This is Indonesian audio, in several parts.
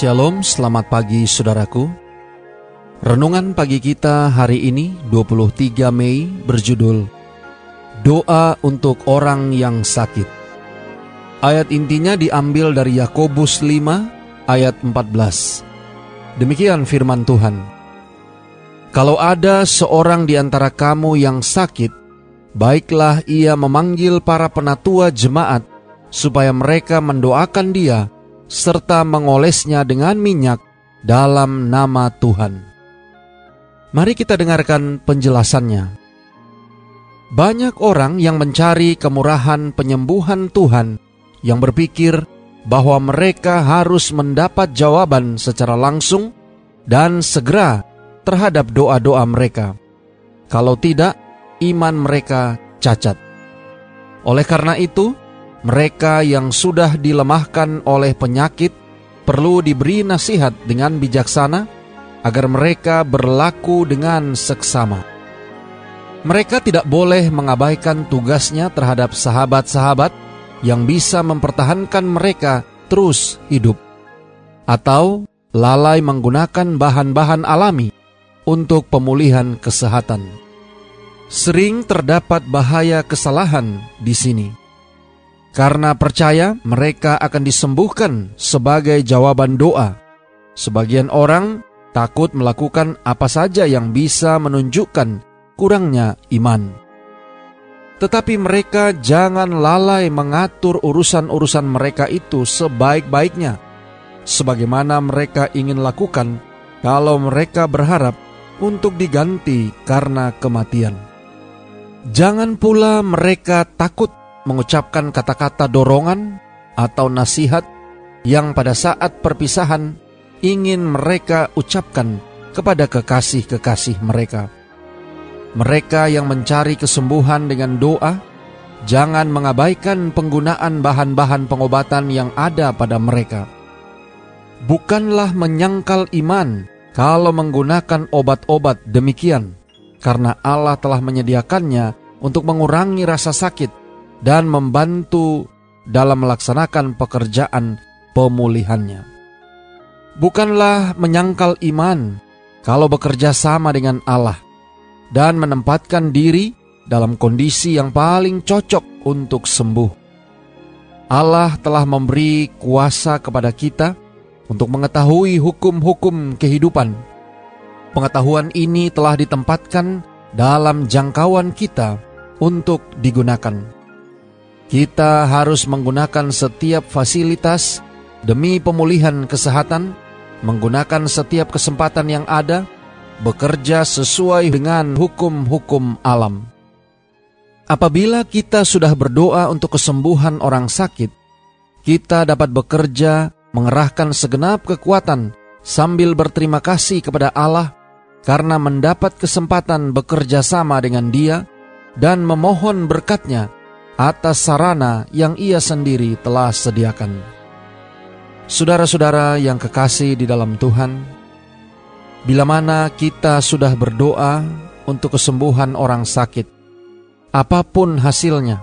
Shalom, selamat pagi saudaraku. Renungan pagi kita hari ini 23 Mei berjudul Doa untuk orang yang sakit. Ayat intinya diambil dari Yakobus 5 ayat 14. Demikian firman Tuhan. Kalau ada seorang di antara kamu yang sakit, baiklah ia memanggil para penatua jemaat supaya mereka mendoakan dia serta mengolesnya dengan minyak dalam nama Tuhan. Mari kita dengarkan penjelasannya. Banyak orang yang mencari kemurahan penyembuhan Tuhan yang berpikir bahwa mereka harus mendapat jawaban secara langsung dan segera terhadap doa-doa mereka. Kalau tidak, iman mereka cacat. Oleh karena itu, mereka yang sudah dilemahkan oleh penyakit perlu diberi nasihat dengan bijaksana agar mereka berlaku dengan seksama. Mereka tidak boleh mengabaikan tugasnya terhadap sahabat-sahabat yang bisa mempertahankan mereka terus hidup, atau lalai menggunakan bahan-bahan alami untuk pemulihan kesehatan. Sering terdapat bahaya kesalahan di sini karena percaya mereka akan disembuhkan sebagai jawaban doa. Sebagian orang takut melakukan apa saja yang bisa menunjukkan kurangnya iman. Tetapi mereka jangan lalai mengatur urusan-urusan mereka itu sebaik-baiknya, sebagaimana mereka ingin lakukan kalau mereka berharap untuk diganti karena kematian. Jangan pula mereka takut mengucapkan kata-kata dorongan atau nasihat yang pada saat perpisahan ingin mereka ucapkan kepada kekasih-kekasih mereka. Mereka yang mencari kesembuhan dengan doa, jangan mengabaikan penggunaan bahan-bahan pengobatan yang ada pada mereka. Bukanlah menyangkal iman kalau menggunakan obat-obat demikian, karena Allah telah menyediakannya untuk mengurangi rasa sakit dan membantu dalam melaksanakan pekerjaan pemulihannya. Bukanlah menyangkal iman kalau bekerja sama dengan Allah dan menempatkan diri dalam kondisi yang paling cocok untuk sembuh. Allah telah memberi kuasa kepada kita untuk mengetahui hukum-hukum kehidupan. Pengetahuan ini telah ditempatkan dalam jangkauan kita untuk digunakan. Kita harus menggunakan setiap fasilitas demi pemulihan kesehatan, menggunakan setiap kesempatan yang ada, bekerja sesuai dengan hukum-hukum alam. Apabila kita sudah berdoa untuk kesembuhan orang sakit, kita dapat bekerja mengerahkan segenap kekuatan sambil berterima kasih kepada Allah karena mendapat kesempatan bekerja sama dengan Dia dan memohon berkatnya atas sarana yang ia sendiri telah sediakan. Saudara-saudara yang kekasih di dalam Tuhan, bila mana kita sudah berdoa untuk kesembuhan orang sakit, apa pun hasilnya,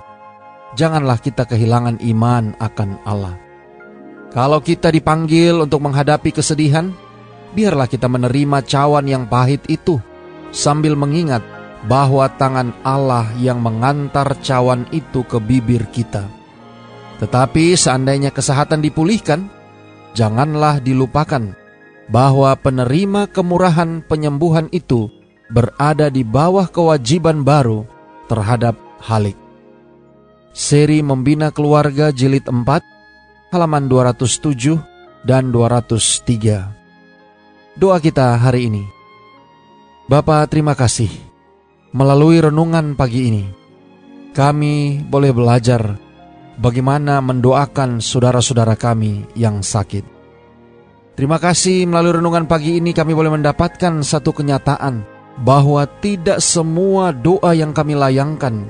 janganlah kita kehilangan iman akan Allah. Kalau kita dipanggil untuk menghadapi kesedihan, biarlah kita menerima cawan yang pahit itu sambil mengingat bahwa tangan Allah yang mengantar cawan itu ke bibir kita. Tetapi seandainya kesehatan dipulihkan, janganlah dilupakan bahwa penerima kemurahan penyembuhan itu berada di bawah kewajiban baru terhadap Halik. Seri Membina Keluarga Jilid 4, halaman 207 dan 203. Doa kita hari ini. Bapak terima kasih Melalui renungan pagi ini, kami boleh belajar bagaimana mendoakan saudara-saudara kami yang sakit. Terima kasih melalui renungan pagi ini kami boleh mendapatkan satu kenyataan bahwa tidak semua doa yang kami layangkan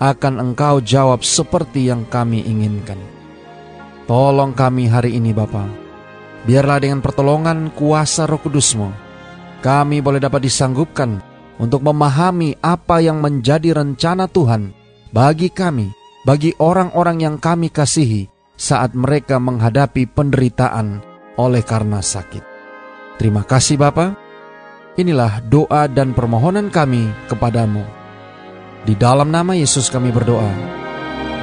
akan Engkau jawab seperti yang kami inginkan. Tolong kami hari ini Bapa. Biarlah dengan pertolongan kuasa roh kudusmu, kami boleh dapat disanggupkan untuk memahami apa yang menjadi rencana Tuhan bagi kami, bagi orang-orang yang kami kasihi saat mereka menghadapi penderitaan oleh karena sakit. Terima kasih Bapa. Inilah doa dan permohonan kami kepadamu. Di dalam nama Yesus kami berdoa.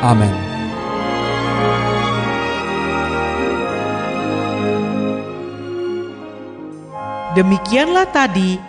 Amin. Demikianlah tadi